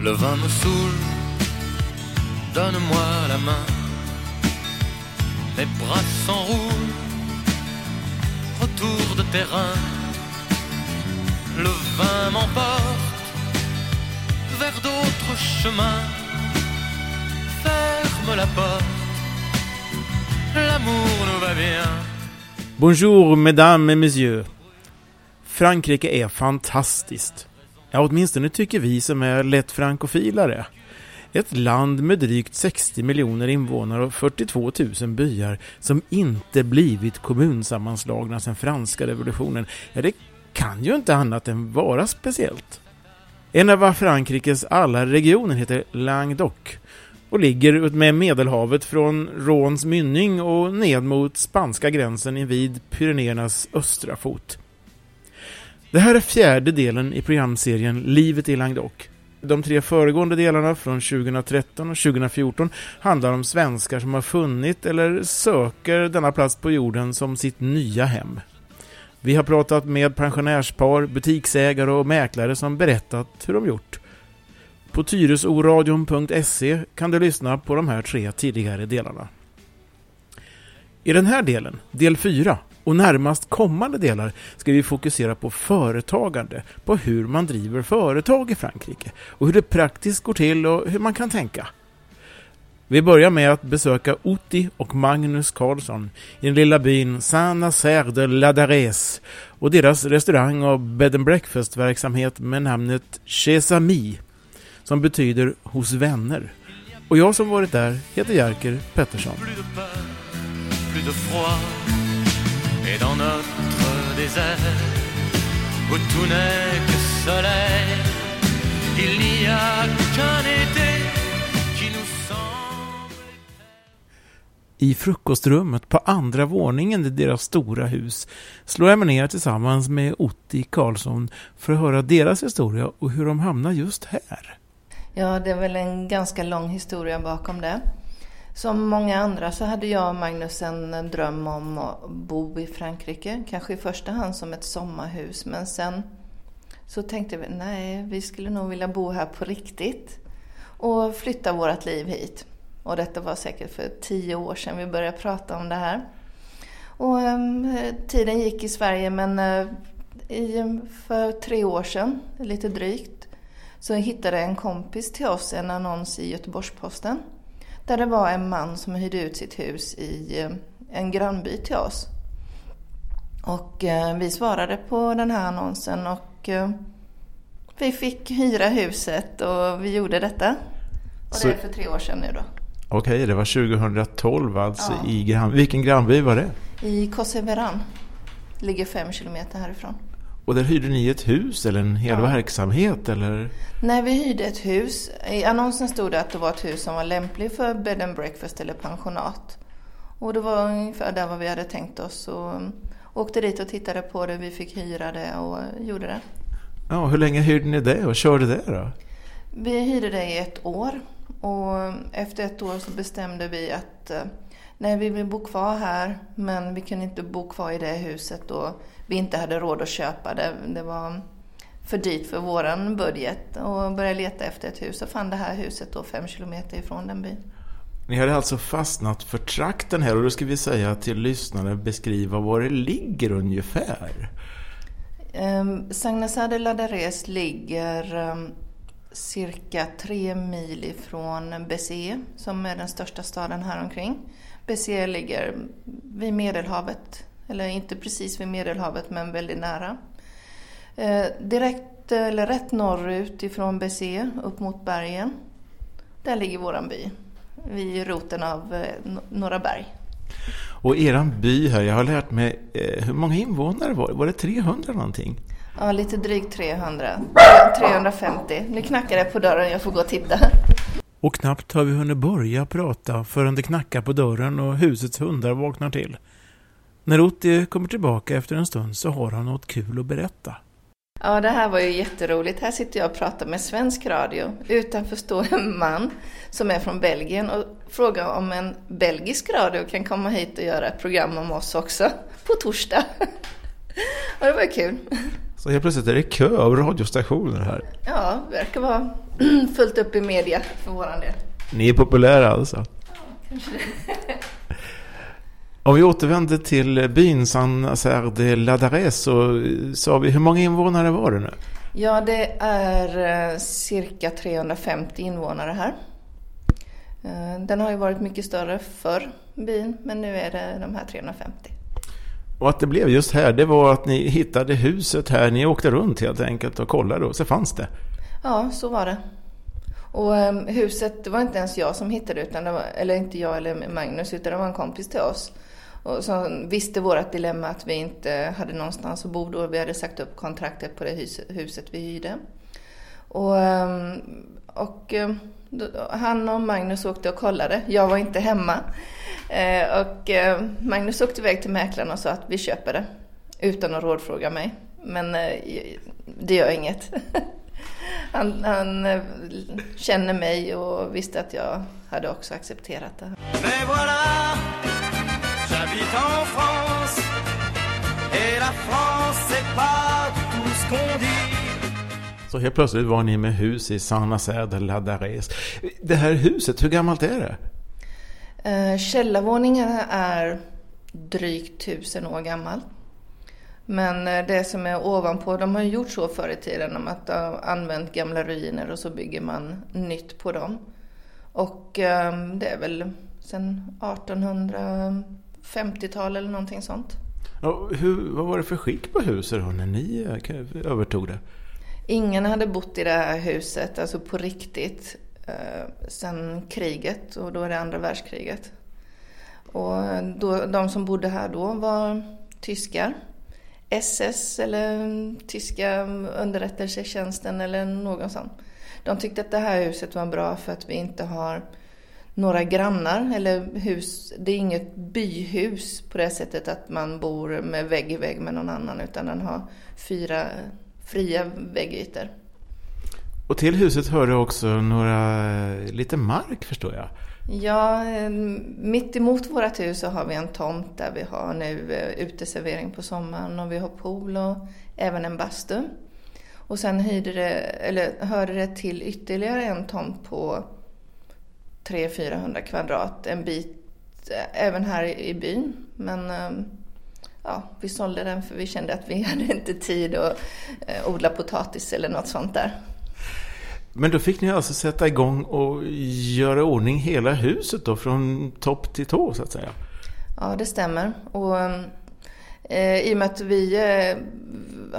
Le vin me saoule, donne-moi la main. Mes bras s'enroulent, retour de terrain. Le vin m'emporte vers d'autres chemins. Ferme la porte, l'amour nous va bien. Bonjour mesdames et messieurs. Frankrike är fantastiskt. Ja, åtminstone tycker vi som är lätt frankofilare. Ett land med drygt 60 miljoner invånare och 42 000 byar som inte blivit kommunsammanslagna sedan franska revolutionen. Ja, det kan ju inte annat än vara speciellt. En av Frankrikes alla regioner heter Languedoc och ligger utmed Medelhavet från Råns mynning och ned mot spanska gränsen invid Pyrenéernas östra fot. Det här är fjärde delen i programserien Livet i Languedoc. De tre föregående delarna från 2013 och 2014 handlar om svenskar som har funnit eller söker denna plats på jorden som sitt nya hem. Vi har pratat med pensionärspar, butiksägare och mäklare som berättat hur de gjort. På tyresoradion.se kan du lyssna på de här tre tidigare delarna. I den här delen, del 4, och närmast kommande delar ska vi fokusera på företagande, på hur man driver företag i Frankrike och hur det praktiskt går till och hur man kan tänka. Vi börjar med att besöka Uti och Magnus Karlsson i den lilla byn Saint-Nazaire de Ladares och deras restaurang och bed and breakfast-verksamhet med namnet Chez Amis, som betyder hos vänner. Och jag som varit där heter Jerker Pettersson. Et dans notre désert, où tout n'est que soleil, il n'y a qu'un été qui nous semble. I frukostrummet på andra våningen i deras stora hus slår jag mig ner tillsammans med Otti Karlsson för att höra deras historia och hur de hamnar just här. Ja, det är väl en ganska lång historia bakom det. Som många andra så hade jag och Magnus en dröm om att bo i Frankrike. Kanske i första hand som ett sommarhus, men sen så tänkte vi nej, vi skulle nog vilja bo här på riktigt och flytta vårt liv hit. Och detta var säkert för tio år sedan vi började prata om det här. Och ehm, tiden gick i Sverige, men eh, i, för tre år sedan, lite drygt, så hittade en kompis till oss en annons i Göteborgs-Posten där det var en man som hyrde ut sitt hus i eh, en grannby till oss. Och eh, vi svarade på den här annonsen och eh, vi fick hyra huset och vi gjorde detta. Och det är för tre år sedan nu då. Okej, det var 2012 alltså Ja. i Gran... Vilken grannby var det? I Kosseveran. Ligger fem kilometer härifrån. Och där hyrde ni ett hus eller en hel Ja. verksamhet eller? När vi hyrde ett hus, i annonsen stod det att det var ett hus som var lämpligt för bed and breakfast eller pensionat. Och det var ungefär där vad vi hade tänkt oss. Och um, åkte dit och tittade på det, vi fick hyra det och gjorde det. Ja, hur länge hyrde ni det och körde det då? Vi hyrde det i ett år och efter ett år så bestämde vi att eh, nej, vi vill bo kvar här men vi kunde inte bo kvar i det huset då vi inte hade råd att köpa det. Det var för dyrt för våran budget och började leta efter ett hus och fann det här huset då fem kilometer ifrån den byn. Ni hade alltså fastnat för trakten här och då ska vi säga till lyssnarna beskriva var det ligger ungefär. Um, Saint-Nazaire de Ladares ligger ehm, cirka tre mil ifrån Béziers som är den största staden här omkring. Béziers ligger vid Medelhavet, eller inte precis vid Medelhavet men väldigt nära. Eh, direkt, eller rätt norrut ifrån Béziers upp mot bergen. Där ligger våran by, vid roten av eh, no- några berg. Och eran by här, jag har lärt mig, eh, hur många invånare var det? Var det 300 någonting? Ja, lite drygt 300. 350. Nu knackar det på dörren, jag får gå och titta. Och knappt har vi hunnit börja prata förrän det knackar på dörren och husets hundar vaknar till. När Otti kommer tillbaka efter en stund så har han något kul att berätta. Ja, det här var ju jätteroligt. Här sitter jag och pratar med svensk radio. Utanför står en man som är från Belgien och frågar om en belgisk radio kan komma hit och göra ett program om oss också på torsdag. Och det var ju kul. Så Så helt plötsligt är det kö av radiostationer här. Ja, det verkar vara fullt upp i media för våran del. Ni är populära alltså? Ja, kanske det. Om vi återvänder till byn San Nazaire de Ladares så sa vi, hur många invånare var det nu? Ja, det är eh, cirka 350 invånare här. Eh, Den har ju varit mycket större förr, byn, men nu är det de här 350. Och att det blev just här, det var att ni hittade huset här. Ni åkte runt helt enkelt och kollade och så fanns det. Ja, så var det. Och eh, huset, det var inte ens jag som hittade utan det var, eller inte jag eller Magnus, utan det var en kompis till oss. Och som visste vårt dilemma att vi inte hade någonstans att bo då. Vi hade sagt upp kontraktet på det huset vi hyrde. Och, ehm, och ehm, han och Magnus åkte och kollade. Jag var inte hemma. Eh, och ehm, Magnus åkte iväg till mäklaren och sa att vi köper det. Utan att rådfråga mig. Men eh, det gör inget. Han, han eh, känner mig och visste att jag hade också accepterat det. J'habite en France. Et la France, c'est pas du tout ce qu'on dit. Så helt plötsligt var ni med hus i San de Ladares. Det här huset, hur gammalt är det? Eh, Källarvåningen är drygt tusen år gammal. Men eh, det som är ovanpå, de har ju gjort så förr i tiden om att de har använt gamla ruiner och så bygger man nytt på dem. Och eh, det är väl sedan 1850-tal eller någonting sånt. Och hur, vad var det för skick på huset då när ni eh, övertog det? Ingen hade bott i det här huset, alltså på riktigt, eh, sedan kriget och då är det andra världskriget. Och då, de som bodde här då var tyskar. SS eller tyska underrättelsetjänsten eller någon sån. De tyckte att det här huset var bra för att vi inte har några grannar eller hus. Det är inget byhus på det sättet att man bor med vägg i vägg med någon annan utan den har fyra fria väggytor. Och till huset hörde också några, lite mark förstår jag. Ja, eh, mitt emot vårt hus så har vi en tomt där vi har nu eh, uteservering på sommaren och vi har pool och även en bastu. Och sen hyrde det, eller hörde det till ytterligare en tomt på 300-400 kvadrat, en bit eh, även här i byn. Men ja, vi sålde den för vi kände att vi hade inte tid att odla potatis eller något sånt där. Men då fick ni alltså sätta igång och göra ordning hela huset då från topp till tå så att säga? Ja, det stämmer. Och eh, i och med att vi eh,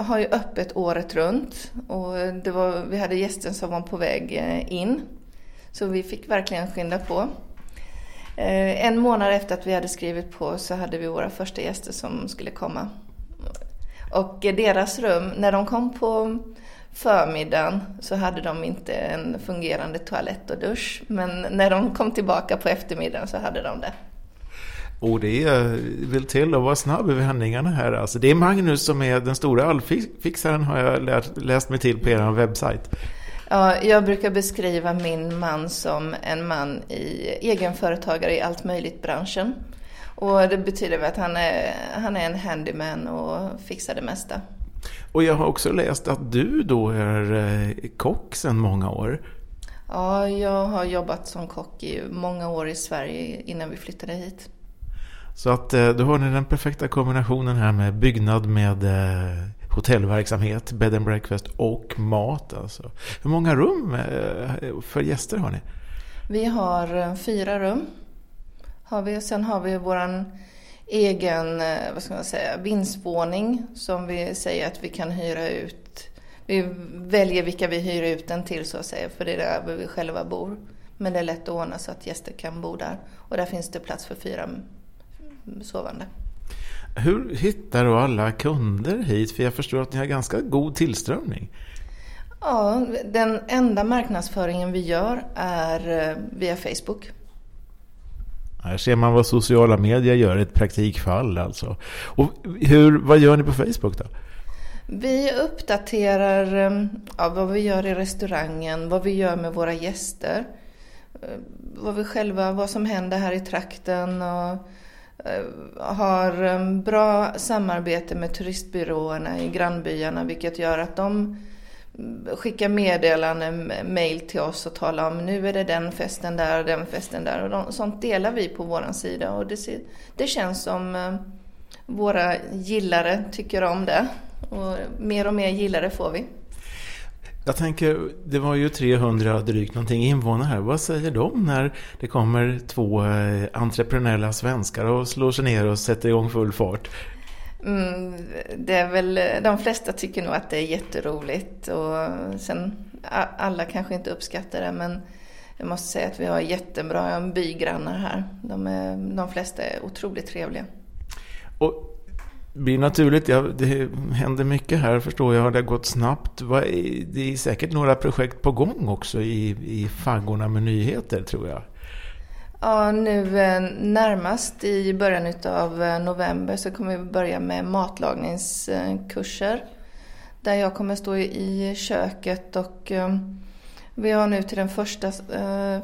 har ju öppet året runt och det var, vi hade gäster som var på väg eh, in. Så vi fick verkligen skynda på. Eh, en månad efter att vi hade skrivit på så hade vi våra första gäster som skulle komma. Och deras rum, när de kom på förmiddagen så hade de inte en fungerande toalett och dusch. Men när de kom tillbaka på eftermiddagen så hade de det. Och det eh, vill till att vara snabb i vändningarna här. Alltså, det är Magnus som är den stora allfixaren har jag lärt, läst mig till på er webbsajt. Ja, jag brukar beskriva min man som en man i egenföretagare i allt möjligt branschen. Och det betyder att han är, han är en handyman och fixar det mesta. Och jag har också läst att du då är eh, kock sedan många år. Ja, jag har jobbat som kock i många år i Sverige innan vi flyttade hit. Så att eh, då har ni den perfekta kombinationen här med byggnad med eh, hotellverksamhet, bed and breakfast och mat. Alltså. Hur många rum eh, för gäster har ni? Vi har eh, fyra rum. Har vi. Sen har vi vår egen, eh, vad ska man säga, vindsvåning som vi säger att vi kan hyra ut. Vi väljer vilka vi hyr ut den till så att säga, för det är där vi själva bor. Men det är lätt att ordna så att gäster kan bo där. Och där finns det plats för fyra mm, sovande. Hur hittar du alla kunder hit? För jag förstår att ni har ganska god tillströmning. Ja, den enda marknadsföringen vi gör är eh, via Facebook. Här ser man vad sociala medier gör, ett praktikfall alltså. Och hur, vad gör ni på Facebook då? Vi uppdaterar eh, ja, vad vi gör i restaurangen, vad vi gör med våra gäster. Eh, vad vi själva, vad som händer här i trakten och Eh, har eh, bra samarbete med turistbyråerna i grannbyarna vilket gör att de mm, skickar meddelanden, mail till oss och talar om nu är det den festen där och den festen där. Och de, sånt delar vi på vår sida och det, det känns som eh, våra gillare tycker om det. Och mer och mer gillare får vi. Jag tänker, det var ju 300 drygt någonting invånare här. Vad säger de när det kommer två eh, entreprenöriella svenskar och slår sig ner och sätter igång full fart? Mm, det är väl, de flesta tycker nog att det är jätteroligt och sen alla kanske inte uppskattar det men jag måste säga att vi har jättebra bygrannar här. De, är, de flesta är otroligt trevliga. Och blir naturligt, ja, det händer mycket här förstår jag, det har gått snabbt. Det är säkert några projekt på gång också i, i faggorna med nyheter tror jag. Ja, nu eh, närmast i början av eh, november så kommer vi börja med matlagningskurser. Eh, där jag kommer stå i köket och vi har nu till den första,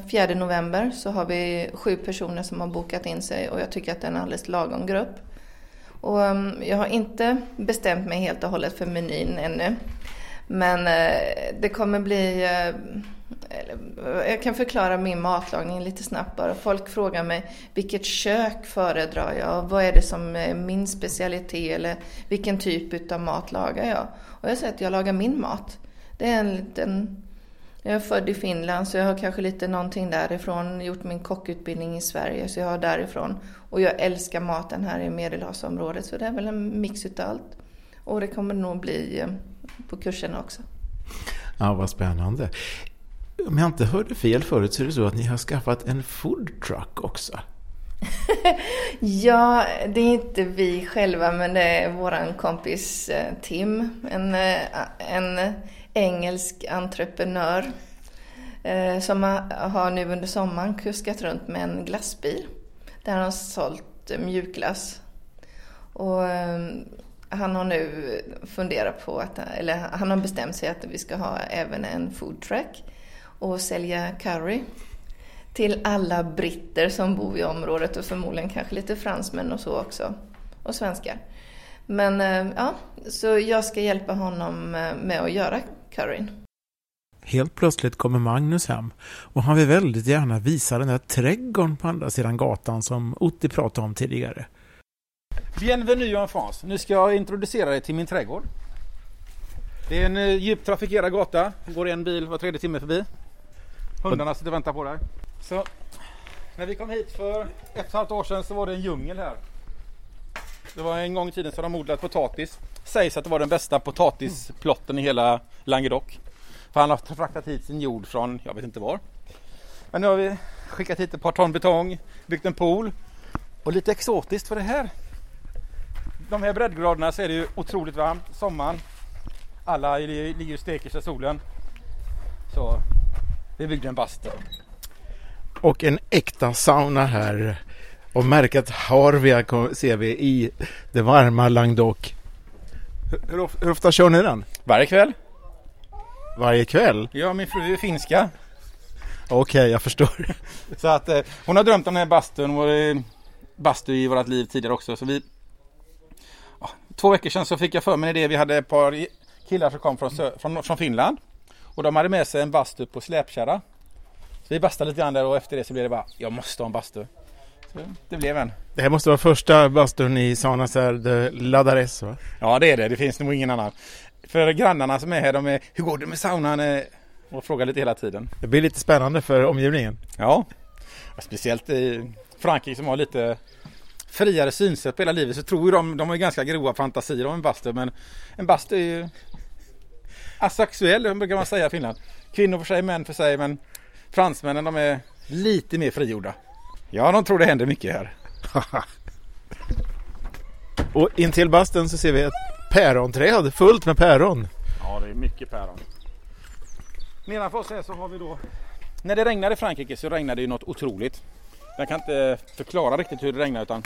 fjärde november så har vi sju personer som har bokat in sig och jag tycker att det är en alldeles lagom grupp. Och ehm, jag har inte bestämt mig helt och hållet för menyn ännu. Men eh, det kommer bli eh, eh, jag kan förklara min matlagning lite snabbt bara. Folk frågar mig vilket kök föredrar jag? Vad är det som är min specialitet? Eller vilken typ av mat lagar jag? Och jag säger att jag lagar min mat. Det är en liten... Jag är född i Finland så jag har kanske lite någonting därifrån. Gjort min kockutbildning i Sverige så jag har därifrån. Och jag älskar maten här i Medelhavsområdet så det är väl en mix utav allt. Och det kommer nog bli eh, på kurserna också. Ja, vad spännande om jag inte hörde fel förut så är det så att ni har skaffat en foodtruck också. ja, det är inte vi själva men det är våran kompis eh, Tim. En, eh, en engelsk entreprenör eh, som har nu under sommaren kuskat runt med en glassbil. Där han har sålt eh, mjukglass. Och eh, han har nu funderat på att, eller han har bestämt sig att vi ska ha även en foodtruck och sälja curry till alla britter som bor i området och förmodligen kanske lite fransmän och så också. Och svenskar. Men eh, ja, så jag ska hjälpa honom med att göra curryn. Helt plötsligt kommer Magnus hem och han vill väldigt gärna visa den där trädgården på andra sidan gatan som Otti pratade om tidigare. Bienvenue en France. Nu ska jag introducera dig till min trädgård. Det är en eh, djupt trafikerad gata. Det går en bil var tredje timme förbi. Hundarna sitter och väntar på dig. Så, när vi kom hit för ett och ett halvt år sedan så var det en djungel här. Det var en gång i tiden så de odlat potatis. Sägs att det var den bästa potatisplotten i hela Languedoc. För han har fraktat hit sin jord från, jag vet inte var. Men nu har vi skickat hit ett par ton betong, byggt en pool. Och lite exotiskt för det här. De här breddgraderna så är det ju otroligt varmt. Sommaren. Alla ligger och steker sig i solen. Så vi byggde en bastu. Och en äkta sauna här. Och märket Harvia ser vi i det varma Languedoc. Hur, hur ofta kör ni den? Varje kväll. Varje kväll? Ja, min fru är finska. Okej, okay, jag förstår. Så att eh, hon har drömt om den här bastun. Hon var bastu i vårt liv tidigare också. Så vi, ja, två veckor sedan så fick jag för mig det. Vi hade ett par killar som kom från, från, från Finland. Och de hade med sig en bastu på släpkärra. Så vi bastade lite grann där och efter det så blev det bara, jag måste ha en bastu. Så det blev en. Det här måste vara första bastun i Sanasär de Ladares va? Ja det är det, det finns nog ingen annan. För grannarna som är här, de är, hur går det med saunan? Eh, och frågar lite hela tiden. Det blir lite spännande för omgivningen. Ja, speciellt i Frankrike som har lite friare synsätt på hela livet så tror de, de har ganska grova fantasier om en bastu men en bastu är ju asexuell brukar man säga i Finland. Kvinnor för sig, män för sig men fransmännen de är lite mer frigjorda. Ja, de tror det händer mycket här. Och intill bastun så ser vi ett päronträd fullt med päron. Ja, det är mycket päron. Nedanför oss här så har vi då när det regnar i Frankrike så regnar det ju något otroligt. Jag kan inte förklara riktigt hur det regnar utan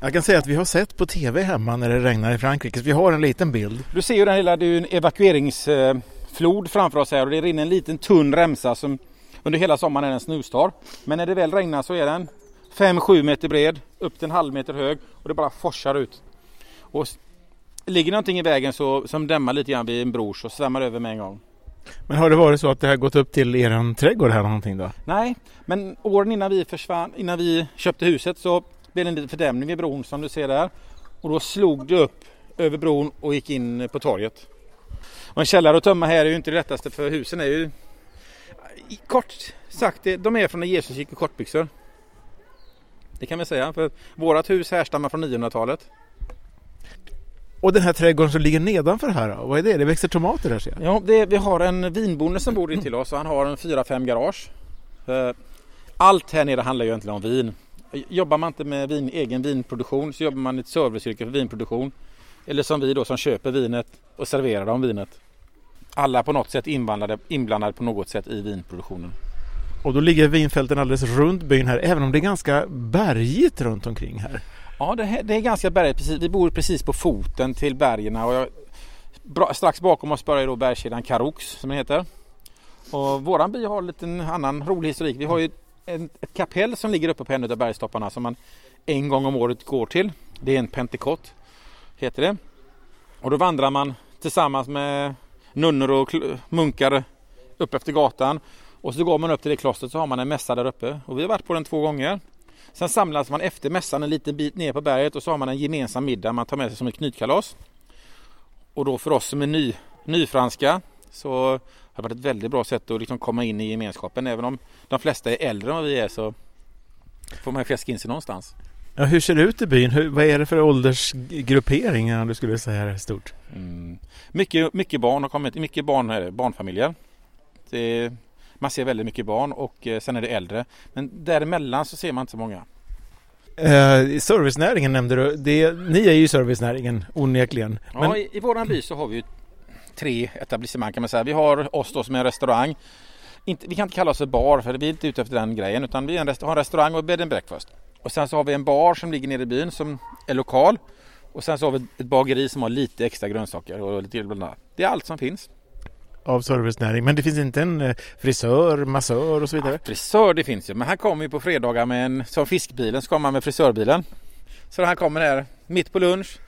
jag kan säga att vi har sett på tv hemma när det regnar i Frankrike, så vi har en liten bild. Du ser ju den lilla, det är en evakueringsflod framför oss här och det rinner en liten tunn remsa som under hela sommaren är en snustorr. Men när det väl regnar så är den 5-7 meter bred, upp till en halv meter hög och det bara forsar ut. Och ligger någonting i vägen så, som dämmar lite grann vid en bro så svämmar det över med en gång. Men har det varit så att det har gått upp till eran trädgård här någonting då? Nej, men åren innan vi försvann, innan vi köpte huset så blev det en liten fördämning vid bron som du ser där. Och då slog det upp över bron och gick in på torget. Och en källare att tömma här är ju inte det lättaste för husen är ju kort sagt, de är från när Jesus gick i kortbyxor. Det kan vi säga, för vårat hus härstammar från 900-talet. Och den här trädgården som ligger nedanför här? Vad är det? Det växer tomater där ser jag. Ja, det, vi har en vinbonde som bor intill oss och han har en 4-5 garage. Eh, allt här nere handlar ju egentligen om vin. Jobbar man inte med vin, egen vinproduktion så jobbar man i ett serviceyrke för vinproduktion. Eller som vi då som köper vinet och serverar dem vinet. Alla på något sätt inblandade, inblandade på något sätt i vinproduktionen. Och då ligger vinfälten alldeles runt byn här, även om det är ganska bergigt runt omkring här. Ja, det, det är ganska bergigt. Vi bor precis på foten till bergen och jag, bra, strax bakom oss börjar då bergskedjan Karoux som den heter. Och våran by har en liten annan rolig historik. Vi har ju en, ett kapell som ligger uppe på en av bergstopparna som man en gång om året går till. Det är en pentekott, heter det. Och då vandrar man tillsammans med nunnor och munkar upp efter gatan. Och så går man upp till det klostret så har man en mässa där uppe. Och vi har varit på den två gånger. Sen samlas man efter mässan en liten bit ner på berget och så har man en gemensam middag man tar med sig som ett knytkalas. Och då för oss som är ny, nyfranska så har det varit ett väldigt bra sätt att liksom komma in i gemenskapen. Även om de flesta är äldre än vad vi är så får man fjäska in sig någonstans. Ja, hur ser det ut i byn? Hur, vad är det för åldersgrupperingar du skulle säga är stort? Mm. Mycket, mycket barn har kommit, mycket barn, barnfamiljer. Det, man ser väldigt mycket barn och eh, sen är det äldre. Men däremellan så ser man inte så många. Eh, servicenäringen nämnde du. Det, ni är ju servicenäringen onekligen. Men... Ja, i, i våran by så har vi tre etablissemang kan man säga. Vi har oss då som är en restaurang. Inte, vi kan inte kalla oss för bar för vi är inte ute efter den grejen utan vi en rest, har en restaurang och bed and breakfast. Och sen så har vi en bar som ligger nere i byn som är lokal. Och sen så har vi ett bageri som har lite extra grönsaker och lite bland annat. Det är allt som finns av servicenäring. Men det finns inte en eh, frisör, massör och så vidare? Ja, frisör det finns ju. Men här kommer vi på fredagar med en, som fiskbilen så kommer man med frisörbilen. Så han kommer här mitt på lunch,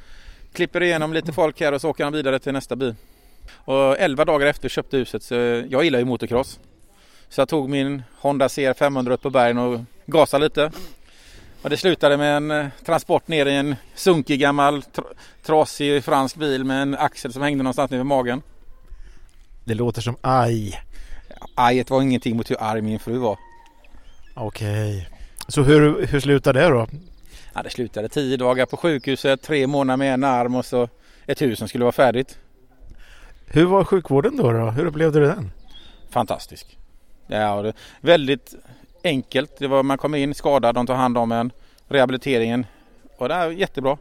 klipper igenom lite folk här och så åker han vidare till nästa bil. Och 11 dagar efter köpte huset så jag gillar ju motocross. Så jag tog min Honda CR 500 upp på bergen och gasade lite. Och det slutade med en eh, transport ner i en sunkig gammal trasig fransk bil med en axel som hängde någonstans ner vid magen. Det låter som aj. Ajet var ingenting mot hur arg min fru var. Okej. Så hur, hur slutade det då? Ja, det slutade tio dagar på sjukhuset, tre månader med en arm och så ett hus som skulle vara färdigt. Hur var sjukvården då? då? Hur upplevde du den? Fantastisk. Ja, väldigt enkelt. Det var, man kom in skadad, de tar hand om en. Rehabiliteringen. Och det är jättebra.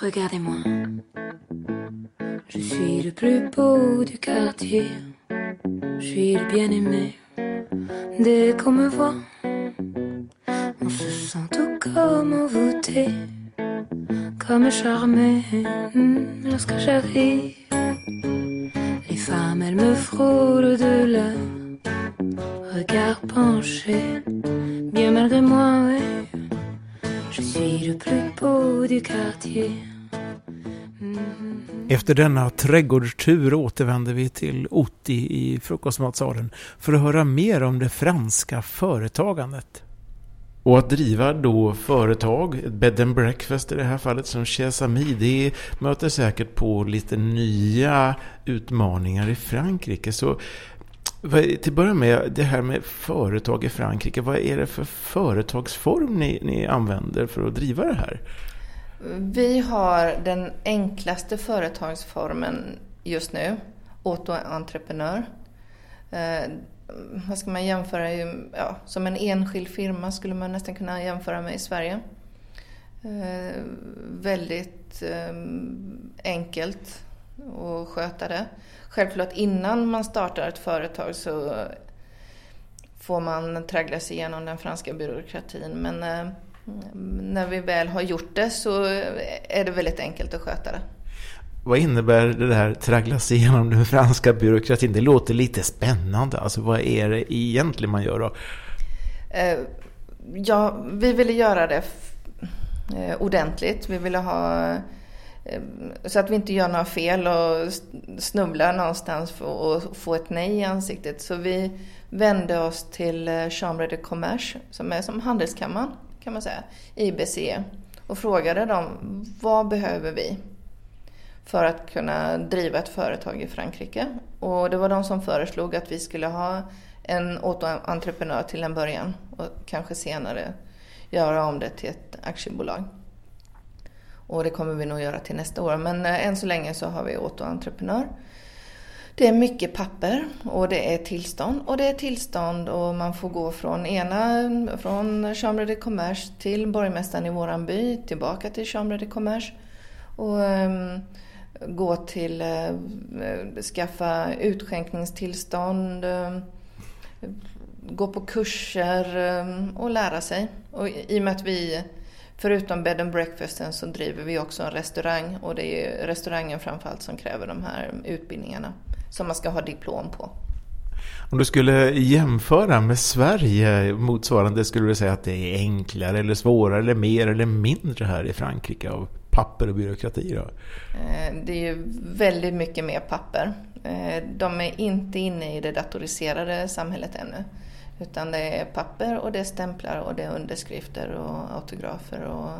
Regardez-moi. Je suis le plus beau du quartier. Je suis le bien-aimé. Dès qu'on me voit, on se sent tout comme envoûté, comme charmé. Hmm, lorsque j'arrive, les femmes, elles me frôlent de leur regard penché. Bien malgré moi, ouais, je suis le plus beau du quartier. Efter denna trädgårdstur återvänder vi till Otti i frukostmatsalen för att höra mer om det franska företagandet. Och att driva då företag, ett bed and breakfast i det här fallet som Chez Ami, det möter säkert på lite nya utmaningar i Frankrike. Så till att börja med, det här med företag i Frankrike, vad är det för företagsform ni, ni använder för att driva det här? Vi har den enklaste företagsformen just nu, autoentreprenör. Eh, vad ska man jämföra? Ja, som en enskild firma skulle man nästan kunna jämföra med i Sverige. Eh, väldigt eh, enkelt att sköta det. Självklart innan man startar ett företag så får man traggla sig igenom den franska byråkratin. Men eh, när vi väl har gjort det så är det väldigt enkelt att sköta det. Vad innebär det här traggla sig igenom den franska byråkratin? Det låter lite spännande. Alltså vad är det egentligen man gör då? Eh, ja, vi ville göra det eh, ordentligt. Vi ville ha Eh, så att vi inte gör några fel och snubblar någonstans och får ett nej i ansiktet. Så vi vände oss till eh, Chambre de Commerce, som är som handelskammaren kan man säga, IBC och frågade dem vad behöver vi för att kunna driva ett företag i Frankrike. Och det var de som föreslog att vi skulle ha en autoentreprenör till en början och kanske senare göra om det till ett aktiebolag. Och det kommer vi nog göra till nästa år. Men eh, än så länge så har vi autoentreprenör. Det är mycket papper och det är tillstånd och det är tillstånd och man får gå från ena, från Chambre de Commerce till borgmästaren i våran by, tillbaka till Chambre de Commerce och um, gå till, uh, skaffa utskänkningstillstånd, uh, gå på kurser um, och lära sig. Och i och med att vi Förutom bed and breakfasten så driver vi också en restaurang och det är restaurangen framförallt som kräver de här utbildningarna som man ska ha diplom på. Om du skulle jämföra med Sverige motsvarande, skulle du säga att det är enklare eller svårare eller mer eller mindre här i Frankrike av papper och byråkrati? Då? Eh, det är ju väldigt mycket mer papper. Eh, de är inte inne i det datoriserade samhället ännu. Utan det är papper och det är stämplar och det är underskrifter och autografer och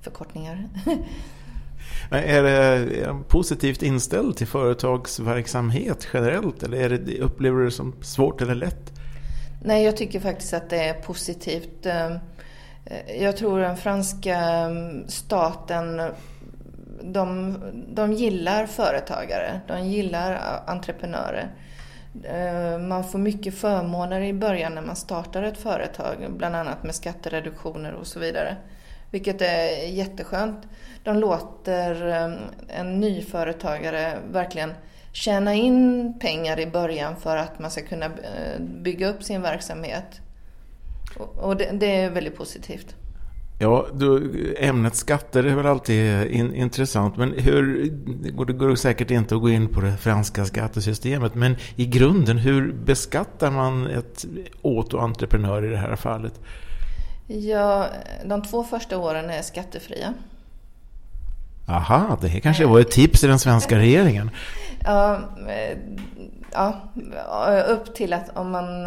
förkortningar. Är det positivt inställd till företagsverksamhet generellt eller är det, upplever du det som svårt eller lätt? Nej, jag tycker faktiskt att det är positivt. Eh, jag tror den franska mm, staten de, de gillar företagare, de gillar entreprenörer. Eh, man får mycket förmåner i början när man startar ett företag, bland annat med skattereduktioner och så vidare. Vilket är jätteskönt. De låter eh, en nyföretagare verkligen tjäna in pengar i början för att man ska kunna eh, bygga upp sin verksamhet. Och det, det är väldigt positivt. Ja, du, ämnet skatter är väl alltid in, intressant. Men hur, det går säkert inte att gå in på det franska skattesystemet. Men i grunden, hur beskattar man ett autoentreprenör i det här fallet? Ja, de två första åren är skattefria. Aha, det kanske var ett tips till den svenska regeringen. Ja, eh, ja, upp till att om man...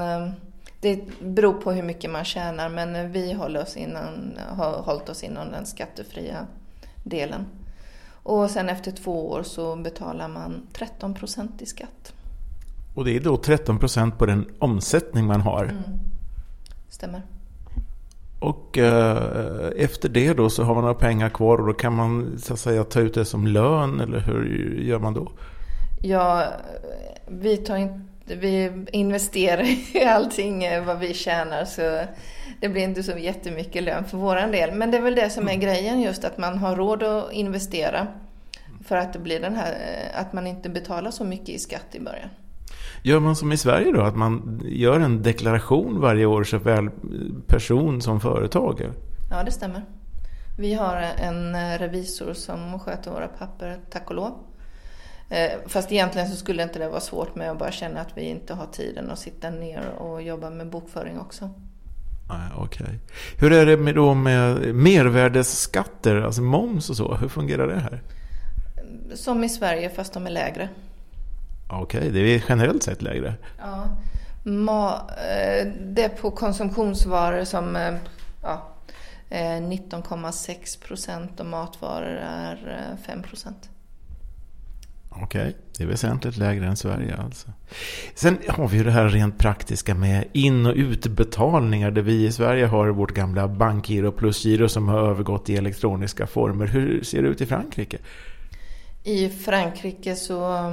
Det beror på hur mycket man tjänar men vi håller oss innan, har hållit oss inom den skattefria delen. Och sen efter två år så betalar man 13 procent i skatt. Och det är då 13 procent på den omsättning man har? Mm. Stämmer. Och eh, efter det då så har man några pengar kvar och då kan man så att säga ta ut det som lön eller hur gör man då? Ja, vi, tar inte, vi investerar i allting eh, vad vi tjänar så det blir inte så jättemycket lön för våran del. Men det är väl det som är mm. grejen just att man har råd att investera för att det blir den här, eh, att man inte betalar så mycket i skatt i början. Gör man som i Sverige då? Att man gör en deklaration varje år såväl person som företag? Ja, det stämmer. Vi har en revisor som sköter våra papper, tack och lov. Eh, fast egentligen så skulle inte det vara svårt med att bara känna att vi inte har tiden att sitta ner och jobba med bokföring också. Okej. Okay. Hur är det med, då med mervärdesskatter, alltså moms och så? Hur fungerar det här? Som i Sverige fast de är lägre. Okej, okay, det är generellt sett lägre. Ja. Ma, eh, det är på konsumtionsvaror som eh, ja, 19,6 procent och matvaror är 5 procent. Okej, okay. det är väsentligt lägre än Sverige alltså. Sen har vi ju det här rent praktiska med in och utbetalningar där vi i Sverige har vårt gamla bankgiro plusgiro som har övergått i elektroniska former. Hur ser det ut i Frankrike? I Frankrike så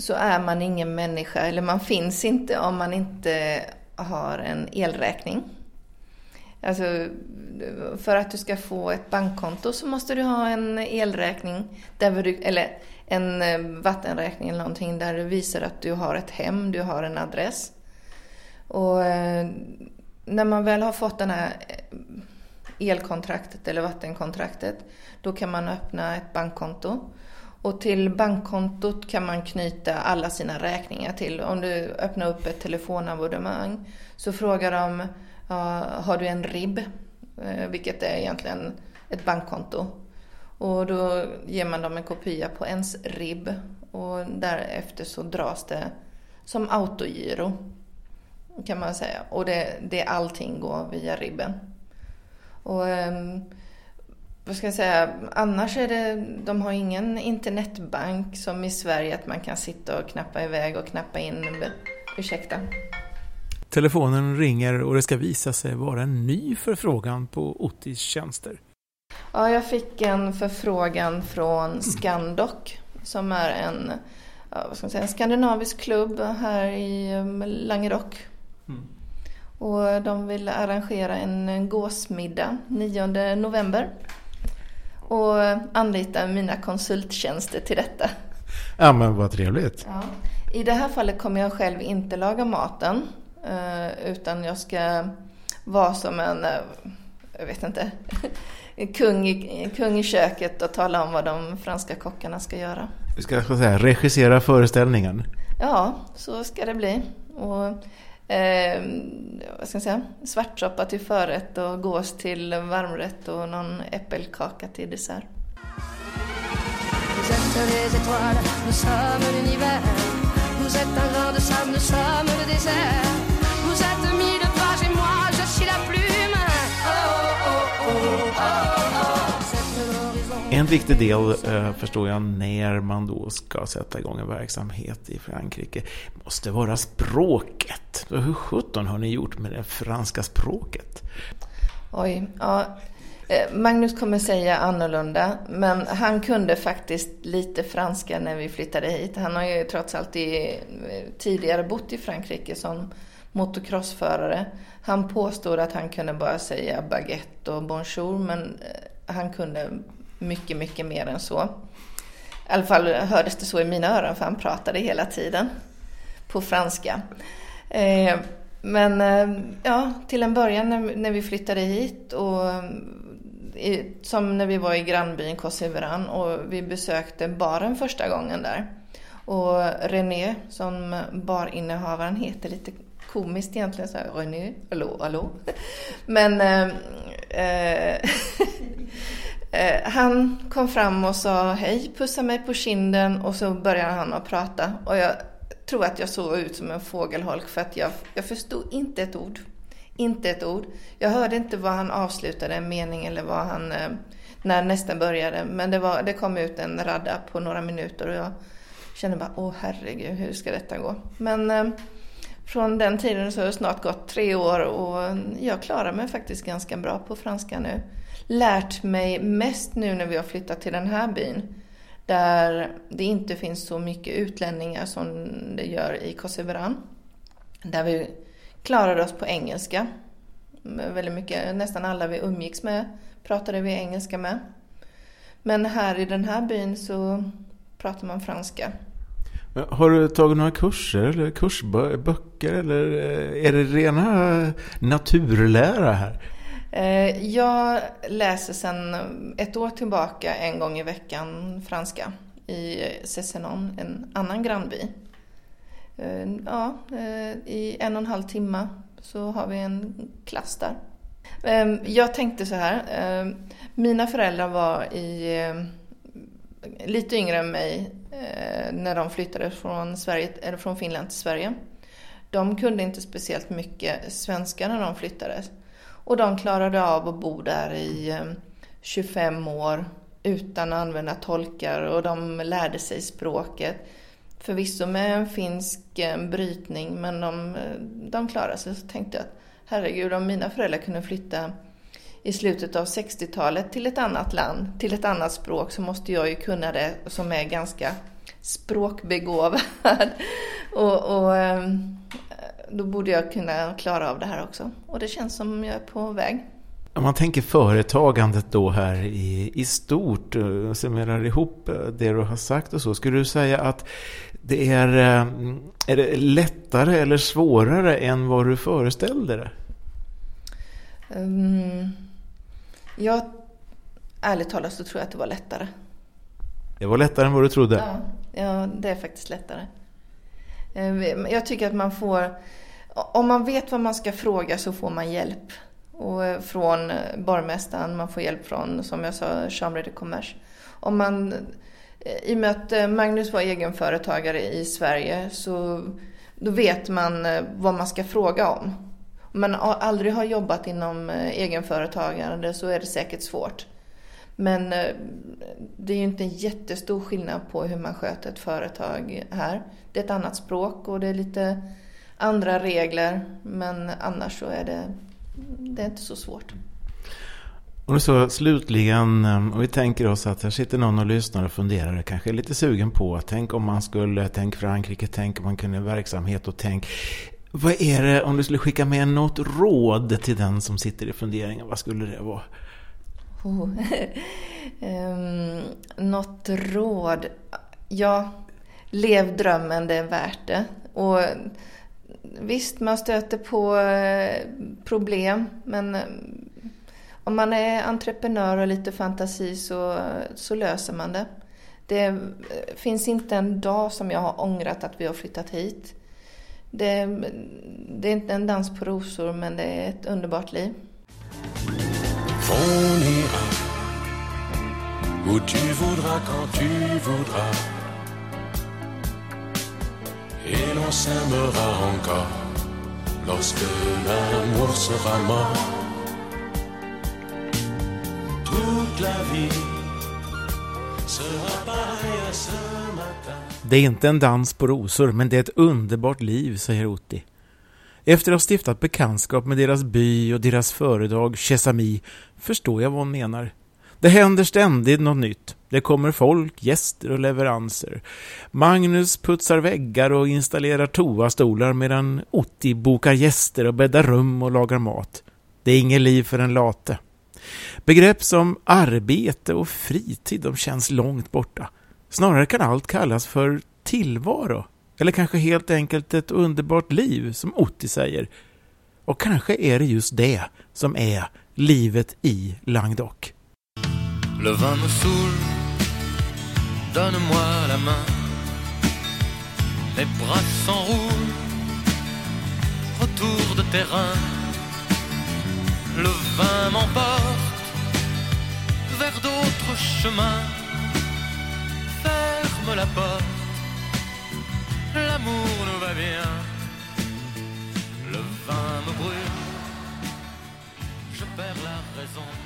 så är man ingen människa, eller man finns inte om man inte har en elräkning. Alltså, för att du ska få ett bankkonto så måste du ha en elräkning, där du, eller en eh, vattenräkning eller någonting där du visar att du har ett hem, du har en adress. Och eh, när man väl har fått det här eh, elkontraktet eller vattenkontraktet, då kan man öppna ett bankkonto. Och till bankkontot kan man knyta alla sina räkningar till. Om du öppnar upp ett telefonabonnemang så frågar de har du en RIB, eh, vilket är egentligen ett bankkonto. Och då ger man dem en kopia på ens RIB och därefter så dras det som autogiro kan man säga. Och det, det allting går via ribben. Och um, vad ska jag säga, annars är det, de har ingen internetbank som i Sverige att man kan sitta och knappa iväg och knappa in, ursäkta. Telefonen ringer och det ska visa sig vara en ny förfrågan på Ottis tjänster. Ja, jag fick en förfrågan från Scandoc som är en, vad ska man säga, en skandinavisk klubb här i um, Langerock. Mm. Och de vill arrangera en gåsmiddag 9 november och anlita mina konsulttjänster till detta. Ja men vad trevligt. Ja. I det här fallet kommer jag själv inte laga maten utan jag ska vara som en, eh, jag vet inte, kung i, kung i köket och tala om vad de franska kockarna ska göra. Du ska så säga, regissera föreställningen? Ja, så ska det bli. Och, eh, vad ska jag säga? Svartsoppa till förrätt och gås till varmrätt och någon äppelkaka till dessert. Vous êtes un grain de sable, nous sommes le désert. Vous êtes mille pages et moi, je suis la plume. Oh, oh, oh, oh. En viktig del eh, förstår jag när man då ska sätta igång en verksamhet i Frankrike måste vara språket. Hur sjutton har ni gjort med det franska språket? Oj, ja. Eh, Magnus kommer säga annorlunda, men han kunde faktiskt lite franska när vi flyttade hit. Han har ju trots allt i, eh, tidigare bott i Frankrike som motocrossförare. Han påstod att han kunde bara säga baguette och bonjour, men eh, han kunde mycket, mycket mer än så. I alla fall hördes det så i mina öron för han pratade hela tiden på franska. Men ja, till en början när vi flyttade hit och som när vi var i grannbyn Kosseveran och vi besökte baren första gången där. Och René, som barinnehavaren heter, lite komiskt egentligen, så här, René, hallå, hallå. Men eh, eh Eh, han kom fram och sa hej, pussade mig på kinden och så började han att prata. Och jag tror att jag såg ut som en fågelholk för att jag, jag förstod inte ett ord. Inte ett ord. Jag hörde inte vad han avslutade en mening eller vad han, eh, när nästan började. Men det, var, det kom ut en radda på några minuter och jag kände bara, åh herregud, hur ska detta gå? Men eh, från den tiden så har det snart gått tre år och jag klarar mig faktiskt ganska bra på franska nu lärt mig mest nu när vi har flyttat till den här byn. Där det inte finns så mycket utlänningar som det gör i Kosseveran. Där vi klarade oss på engelska. Väldigt mycket, nästan alla vi umgicks med pratade vi engelska med. Men här i den här byn så pratar man franska. Har du tagit några kurser eller kursböcker eller eh, är det rena naturlära här? Eh, jag läser sedan ett år tillbaka en gång i veckan franska i Cessenon, en annan grannby. Eh, ja, eh, i en och en halv timme så har vi en klass där. Ehm, jag tänkte så här, ehm, mina föräldrar var i, eh, lite yngre än mig när de flyttade från, Sverige, eller från Finland till Sverige. De kunde inte speciellt mycket svenska när de flyttade. Och de klarade av att bo där i ehm, 25 år utan att använda tolkar och de lärde sig språket. Förvisso med en finsk eh, brytning men de, eh, de klarade sig. Så tänkte jag att herregud, om mina föräldrar kunde flytta i slutet av 60-talet till ett annat land, till ett annat språk, så måste jag ju kunna det som är ganska språkbegåvad. och, och ehm, då borde jag kunna klara av det här också. Och det känns som jag är på väg. Om man tänker företagandet då här i, i stort, eh, och summerar ihop det du har sagt och så. Skulle du säga att det är, eh, är det lättare eller svårare än vad du föreställde dig? Um, jag, ärligt talat så tror jag att det var lättare. Det var lättare än vad du trodde? Ja, ja det är faktiskt lättare. Jag tycker att man får om man vet vad man ska fråga så får man hjälp. Och eh, från borgmästaren, man får hjälp från, som jag sa, Chambre de Commerce. Om man, i och med att eh, Magnus var egenföretagare i Sverige så då vet man eh, vad man ska fråga om. Om man aldrig har jobbat inom eh, egenföretagande så är det säkert svårt. Men det är ju inte en jättestor skillnad på hur man sköter ett företag här. Det är ett annat språk och det är lite andra regler. Men annars så är det, det är inte så svårt. Och så slutligen, ehm, om vi tänker oss att här sitter någon och lyssnar och funderar, och kanske är lite sugen på, tänk om man skulle, tänk Frankrike, tänk om man kunde verksamhet och tänk, vad är det, om du skulle skicka med något råd till den som sitter i funderingen, vad skulle det vara? Oh. um, något råd? Ja, lev drömmen, det är värt det. Och visst, man stöter på eh, problem, men ehm, om man är entreprenör och lite fantasi så, så löser man det. Det finns inte en dag som jag har ångrat att vi har flyttat hit. Det, det är inte en dans på rosor, men det är ett underbart liv. Où tu voudras quand tu voudras et l'on s'aimera encore lorsque l'amour sera mort. Det är inte en dans på rosor, men det är ett underbart liv, säger Otti. Efter att ha stiftat bekantskap med deras by och deras företag Chesami förstår jag vad hon menar. Det händer ständigt något nytt. Det kommer folk, gäster och leveranser. Magnus putsar väggar och installerar toastolar medan Otti bokar gäster och bäddar rum och lagar mat. Det är inget liv för en late. Begrepp som arbete och fritid de känns långt borta. Snarare kan allt kallas för tillvaro. Eller kanske helt enkelt ett underbart liv, som Otti säger. Och kanske är det just det som är livet i Languedoc. Le vin me saoule, donne-moi la main. Les bras s'enroulent, retour de terrain. le vin m'emporte vers d'autres chemins. Ferme la porte, l'amour nous va bien. Le vin me brûle, je perds la raison.